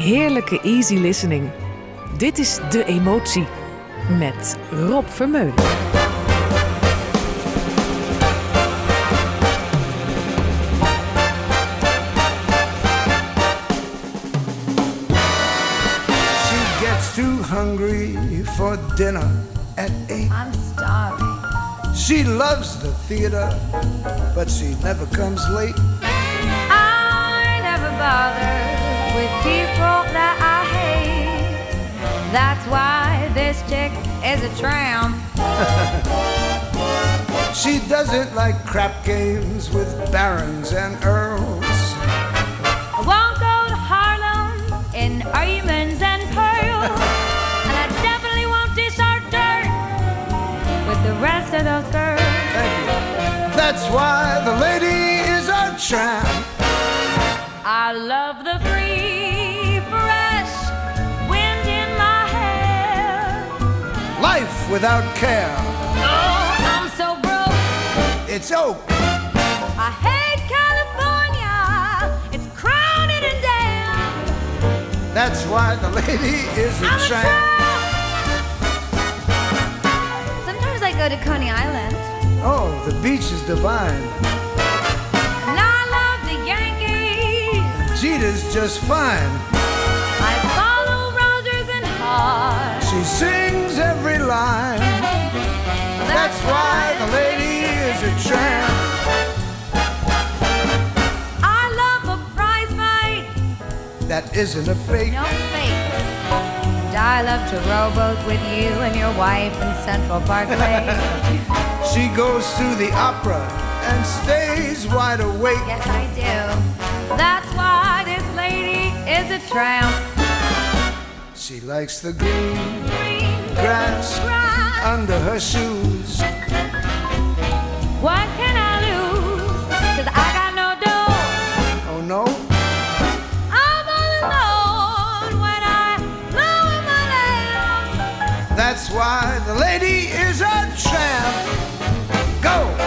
Heerlijke easy listening. Dit is De Emotie met Rob Vermeulen. Loves the theater, but she never comes late. I never bother with people that I hate. That's why this chick is a tramp. She doesn't like crap games with barons and earls. I won't go to Harlem in diamonds That's why the lady is a tramp. I love the free, fresh wind in my hair. Life without care. Oh, I'm so broke. It's oak. I hate California. It's crowded and damn. That's why the lady is a I'm a tramp. tramp. Sometimes I go to Coney Island. Oh, the beach is divine. And I love the Yankees. Jeter's just fine. I follow Rodgers and Hart. She sings every line. That's why the lady is a tramp. I love a prize fight. That isn't a fake. No fakes. And I love to rowboat with you and your wife in Central Park Lake. She goes to the opera and stays wide awake. yes, I do. That's why this lady is a tramp. She likes the green Green grass grass. under her shoes. What can I lose? Cause I got no dough. Oh no, I'm all alone when I lower my lamp. that's why the lady is a tramp. Go!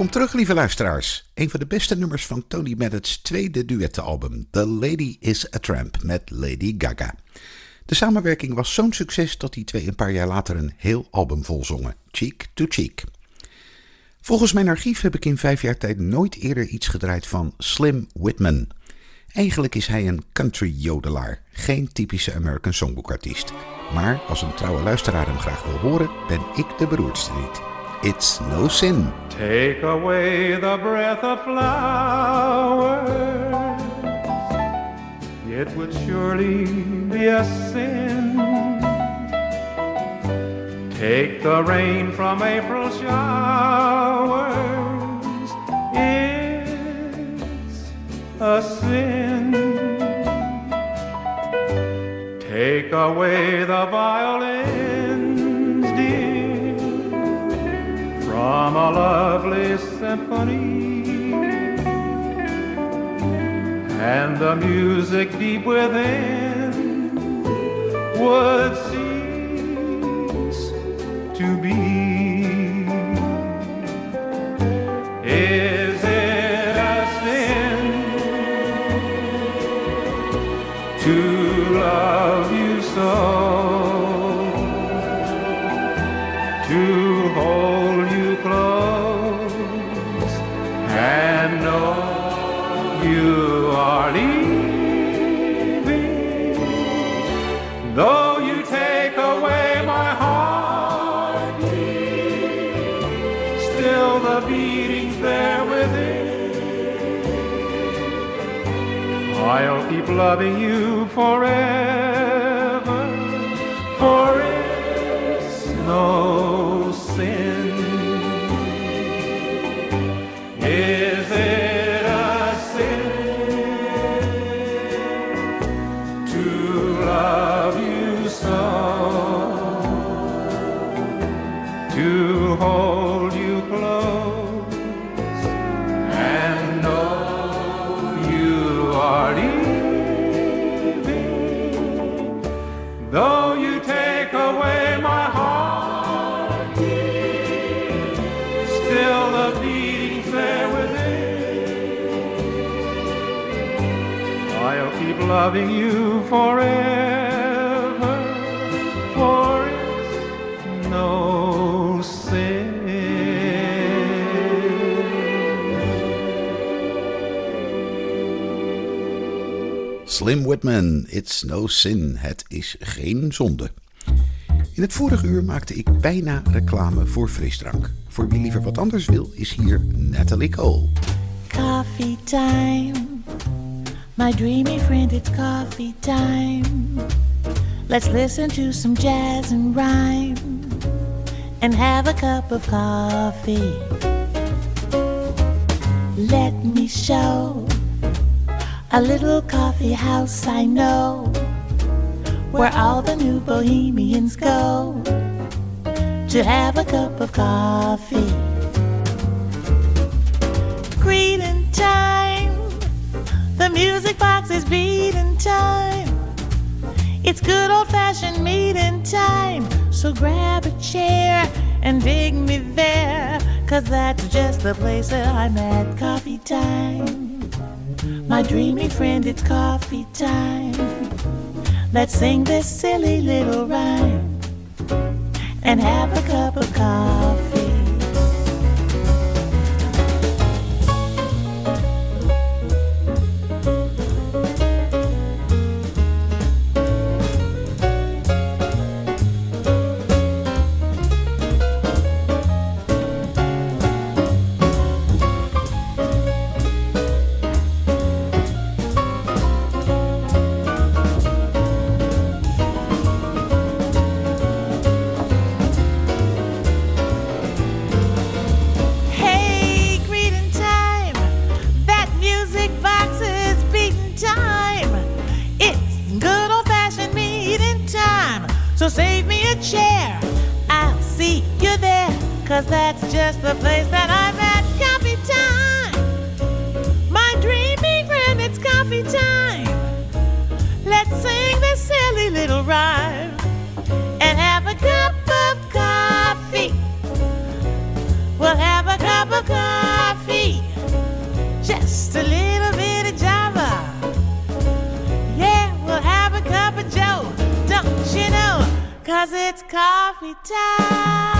Welkom terug, lieve luisteraars. Een van de beste nummers van Tony Bennett's tweede duettenalbum, The Lady is a Tramp met Lady Gaga. De samenwerking was zo'n succes dat die twee een paar jaar later een heel album vol zongen, Cheek to Cheek. Volgens mijn archief heb ik in vijf jaar tijd nooit eerder iets gedraaid van Slim Whitman. Eigenlijk is hij een country jodelaar, geen typische American Songbook artiest. Maar als een trouwe luisteraar hem graag wil horen, ben ik de beroerdste niet. It's no sin. Take away the breath of flowers. It would surely be a sin. Take the rain from April showers. It's a sin. Take away the violins, from a lovely symphony and the music deep within would cease to be. Is it a sin to love you so? Loving you forever, loving you forever, for it's no sin. Slim Whitman, It's No Sin, het is geen zonde. In het vorige uur maakte ik bijna reclame voor frisdrank. Voor wie liever wat anders wil, is hier Natalie Cole. Coffee time. My dreamy friend, it's coffee time. Let's listen to some jazz and rhyme and have a cup of coffee. Let me show a little coffee house I know where all the new bohemians go to have a cup of coffee. Music box is beating time. It's good old fashioned meeting time. So grab a chair and dig me there. Cause that's just the place that I'm at. Coffee time. My dreamy friend, it's coffee time. Let's sing this silly little rhyme and have a cup of coffee. Cause that's just the place that I'm at. Coffee time. My dreamy friend, it's coffee time. Let's sing this silly little rhyme and have a cup of coffee. We'll have a cup of coffee. Just a little bit of Java. Yeah, we'll have a cup of Joe. Don't you know? Cause it's coffee time.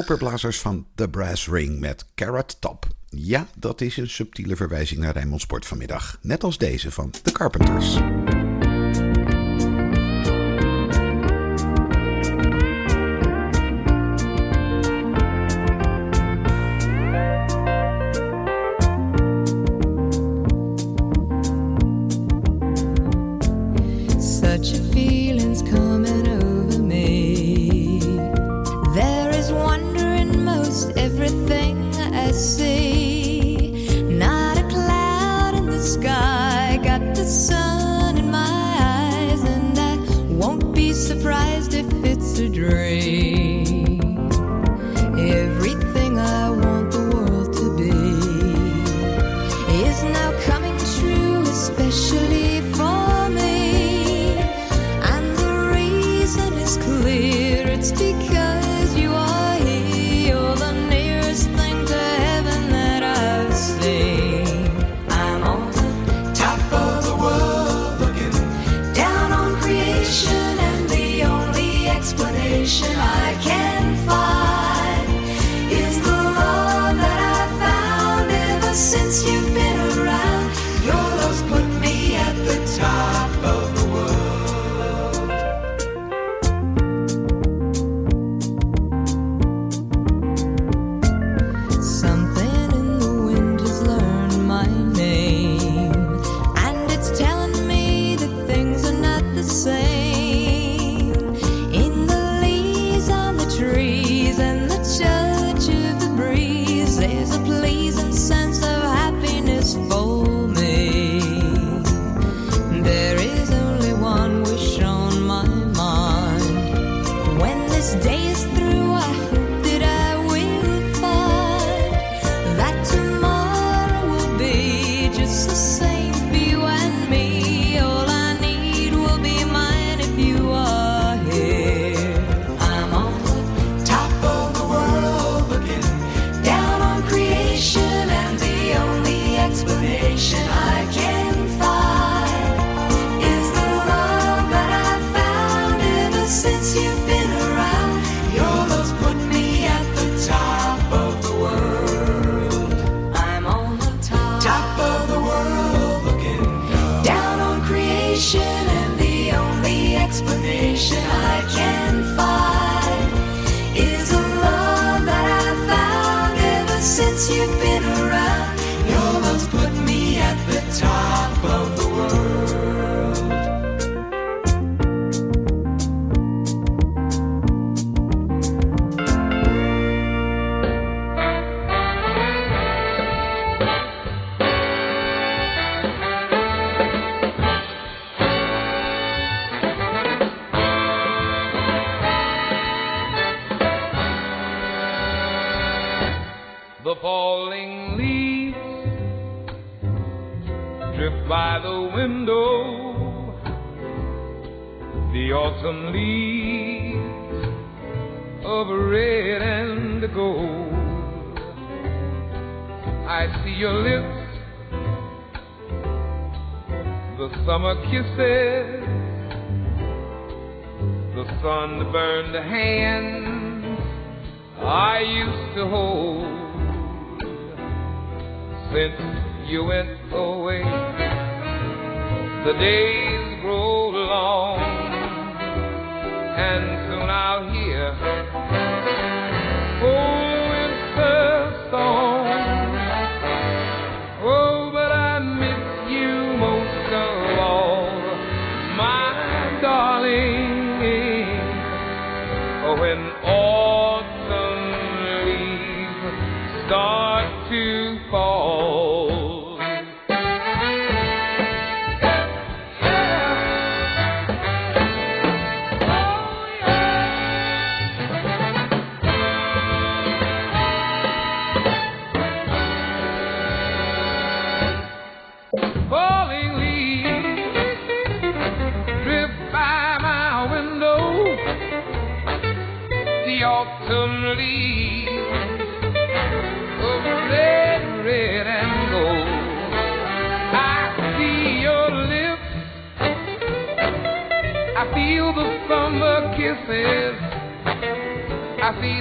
koperblazers van The Brass Ring met Carrot Top. Ja, dat is een subtiele verwijzing naar Rijnmond Sport vanmiddag. Net als deze van The Carpenters.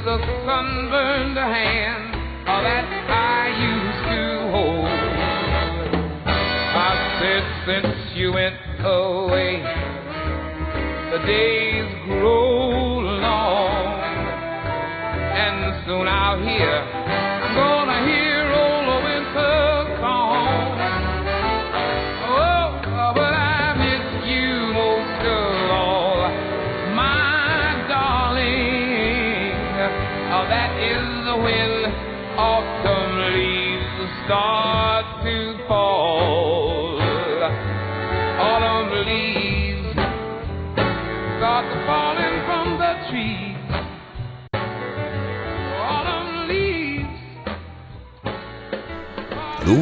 the sunburned hand that I used to hold. I said, since you went away, the days grow long, and soon I'll hear.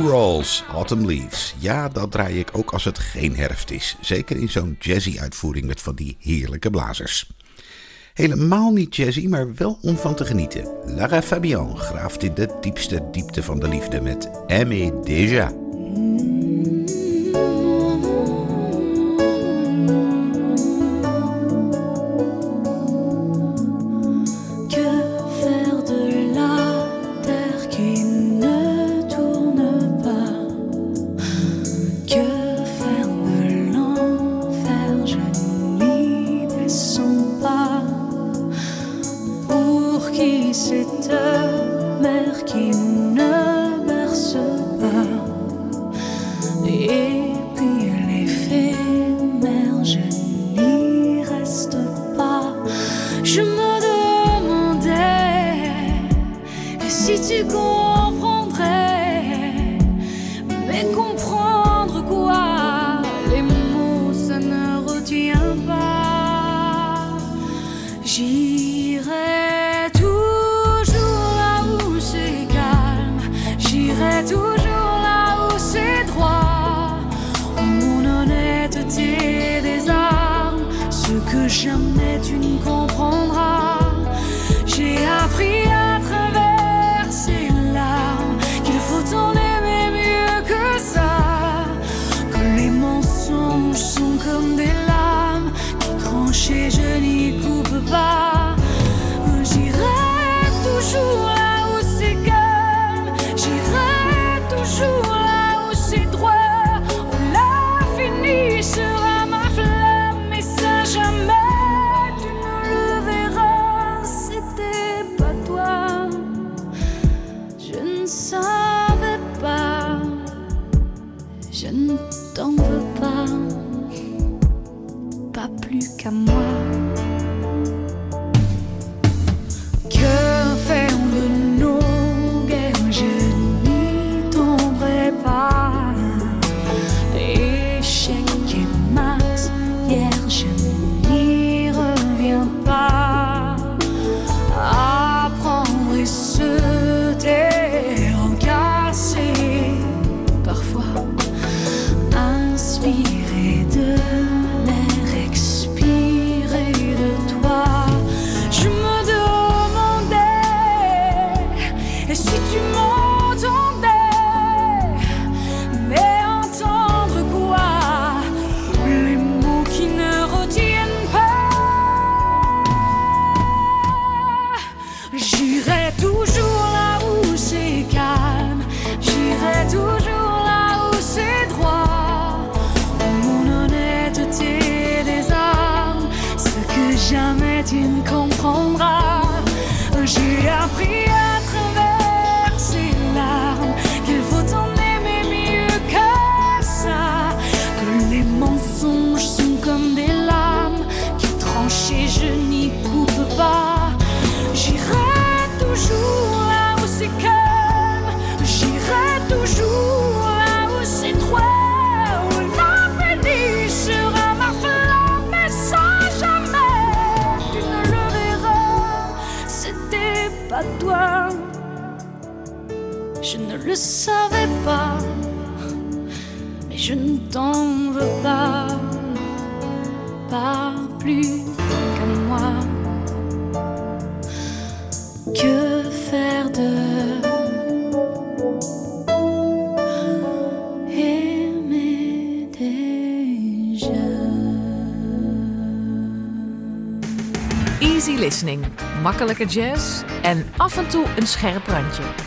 Rolls, Autumn Leaves. Ja, dat draai ik ook als het geen herfst is. Zeker in zo'n jazzy-uitvoering met van die heerlijke blazers. Helemaal niet jazzy, maar wel om van te genieten. Lara Fabian graaft in de diepste diepte van de liefde met Aimé Déjà. savais pas, mais je ne t'en veux pas, pas plus qu'à moi. Que faire de Easy listening, makkelijke jazz en af en toe een scherp randje.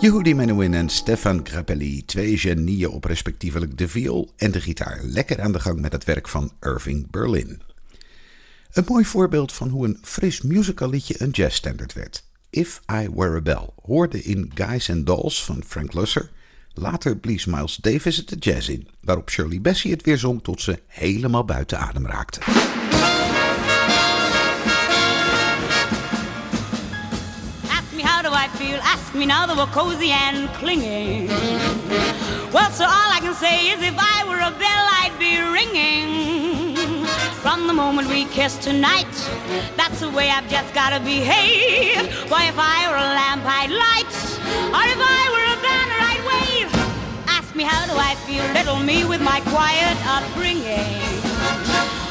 Yehudi Menuhin en Stefan Grappelli, twee genieën op respectievelijk de viool en de gitaar, lekker aan de gang met het werk van Irving Berlin. Een mooi voorbeeld van hoe een fris musical liedje een jazzstandard werd. If I Were a Bell hoorde in Guys and Dolls van Frank Lusser. Later blies Miles Davis het de jazz in, waarop Shirley Bassey het weer zong tot ze helemaal buiten adem raakte. Do feel, ask me now that we're cozy and clinging. Well, so all I can say is if I were a bell, I'd be ringing. From the moment we kiss tonight, that's the way I've just gotta behave. Why, if I were a lamp, I'd light, or if I were a banner, I'd wave. Ask me how do I feel, little me with my quiet upbringing.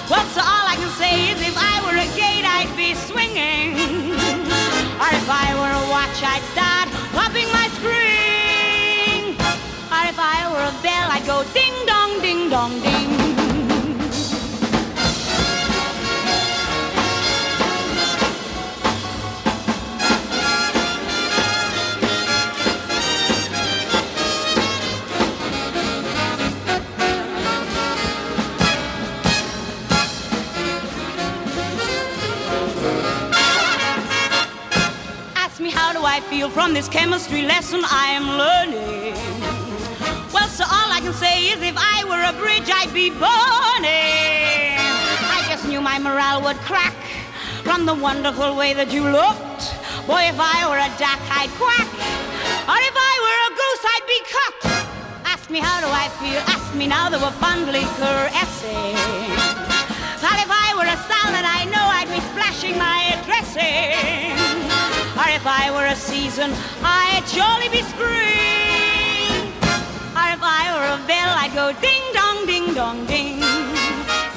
Well, so all I can say is if I were a gate, I'd be swinging. Or if I were a watch, I'd start I feel from this chemistry lesson I am learning. Well, so all I can say is if I were a bridge, I'd be burning. I just knew my morale would crack from the wonderful way that you looked. Boy, if I were a duck, I'd quack. Or if I were a goose, I'd be cooked. Ask me how do I feel? Ask me now that we're fondly caressing. That if I were a salad, I know I'd be splashing my dressing. Or if I were a season, I'd surely be spring. Or if I were a bell, I'd go ding dong, ding dong, ding.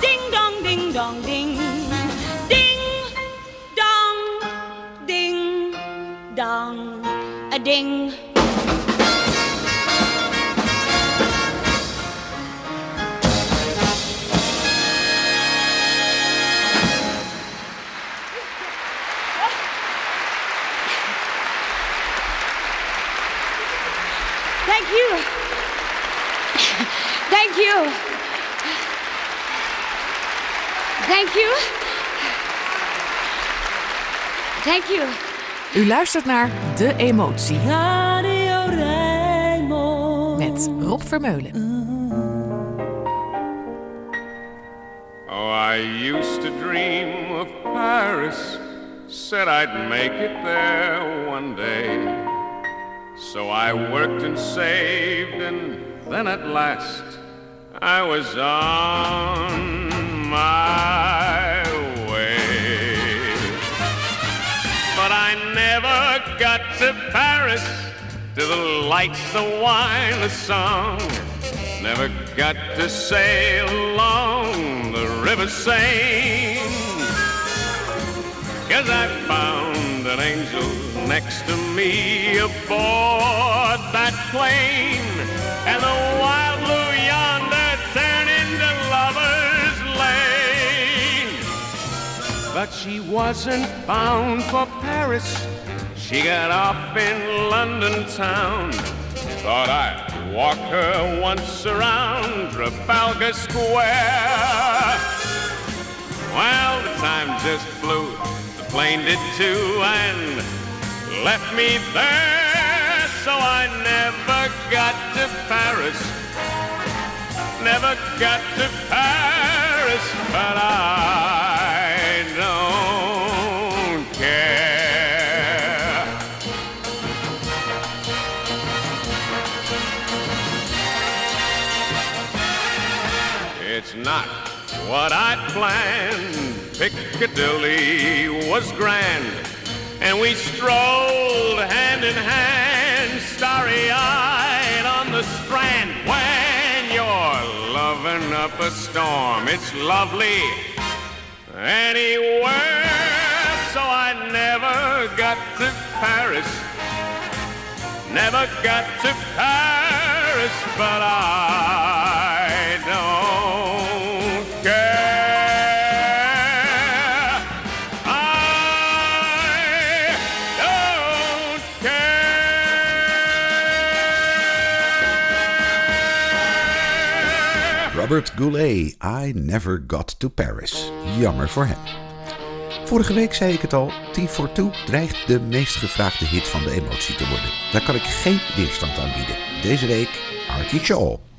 Ding dong, ding dong, ding. Ding dong, ding dong, a ding. You. Thank you. Thank you. Thank you. U luistert naar De Emotie Radio Rijnmond. met Rob Vermeulen. Oh, I used to dream of Paris. Said I'd make it there one day. So I worked and saved, and then at last I was on my way. But I never got to Paris, to the lights, the wine, the song. Never got to sail along the River Seine. Cause I found an angel next to me aboard that plane. And the wild blue yonder turned into lover's lane. But she wasn't bound for Paris. She got off in London town. Thought I'd walk her once around Trafalgar Square. Well, the time just flew, the plane did too, and left me there. So I never got to Paris, never got to Paris, but I don't care. It's not what I'd planned. Piccadilly was grand, and we strolled hand in hand, starry eyed on the strand. When you're loving up a storm, it's lovely anywhere. So I never got to Paris, never got to Paris, but I don't Robert Goulet, I Never Got to Paris. Jammer voor hem. Vorige week zei ik het al, T for Two dreigt de meest gevraagde hit van de emotie te worden. Daar kan ik geen weerstand aan bieden. Deze week Artie Shaw.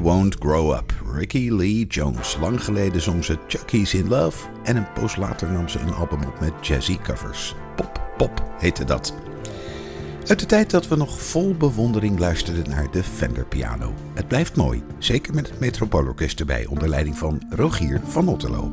Won't Grow Up. Ricky Lee Jones. Lang geleden zong ze Chucky's in Love en een poos later nam ze een album op met jazzy covers. Pop Pop heette dat. Uit de tijd dat we nog vol bewondering luisterden naar de Fender piano. Het blijft mooi, zeker met het Metropoolorkest erbij onder leiding van Rogier van Otterlo.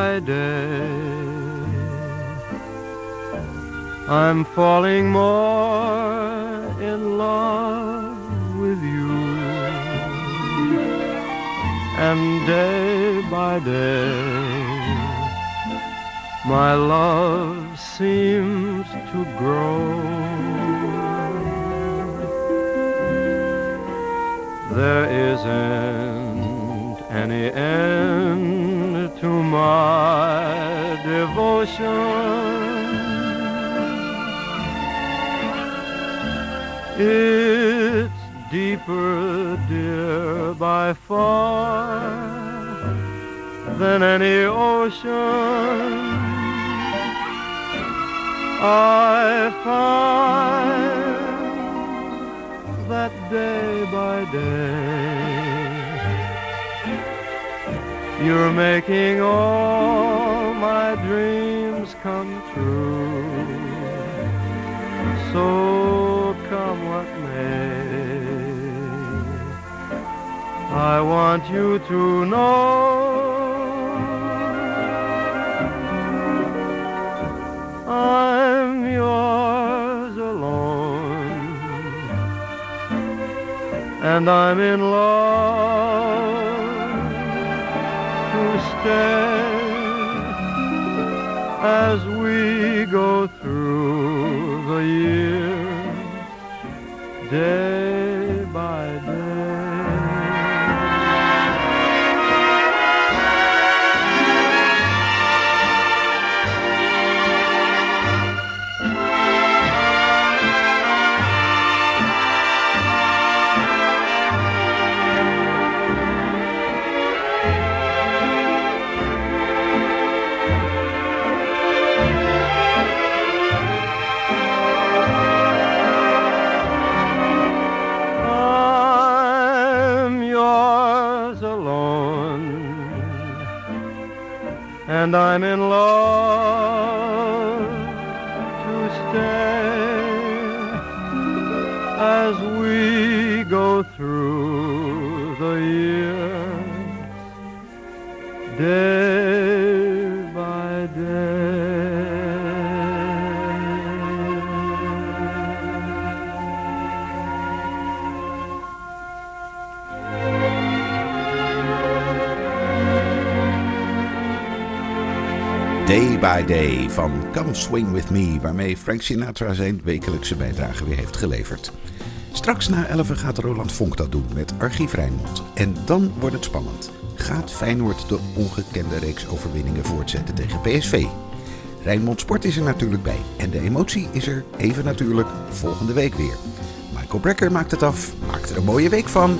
By day, I'm falling more in love with you. And day by day, my love seems to grow. There isn't any end to my devotion. It's deeper, dear, by far than any ocean. I find that day by day you're making all my dreams come true. So come what may, I want you to know I'm yours alone, and I'm in love as we go through the year, day Day by Day van Come Swing With Me, waarmee Frank Sinatra zijn wekelijkse bijdrage weer heeft geleverd. Straks na 11 gaat Roland Vonk dat doen met Archief Rijnmond. En dan wordt het spannend. Gaat Feyenoord de ongekende reeks overwinningen voortzetten tegen PSV? Rijnmond Sport is er natuurlijk bij. En de emotie is er even natuurlijk volgende week weer. Michael Brecker maakt het af, maakt er een mooie week van.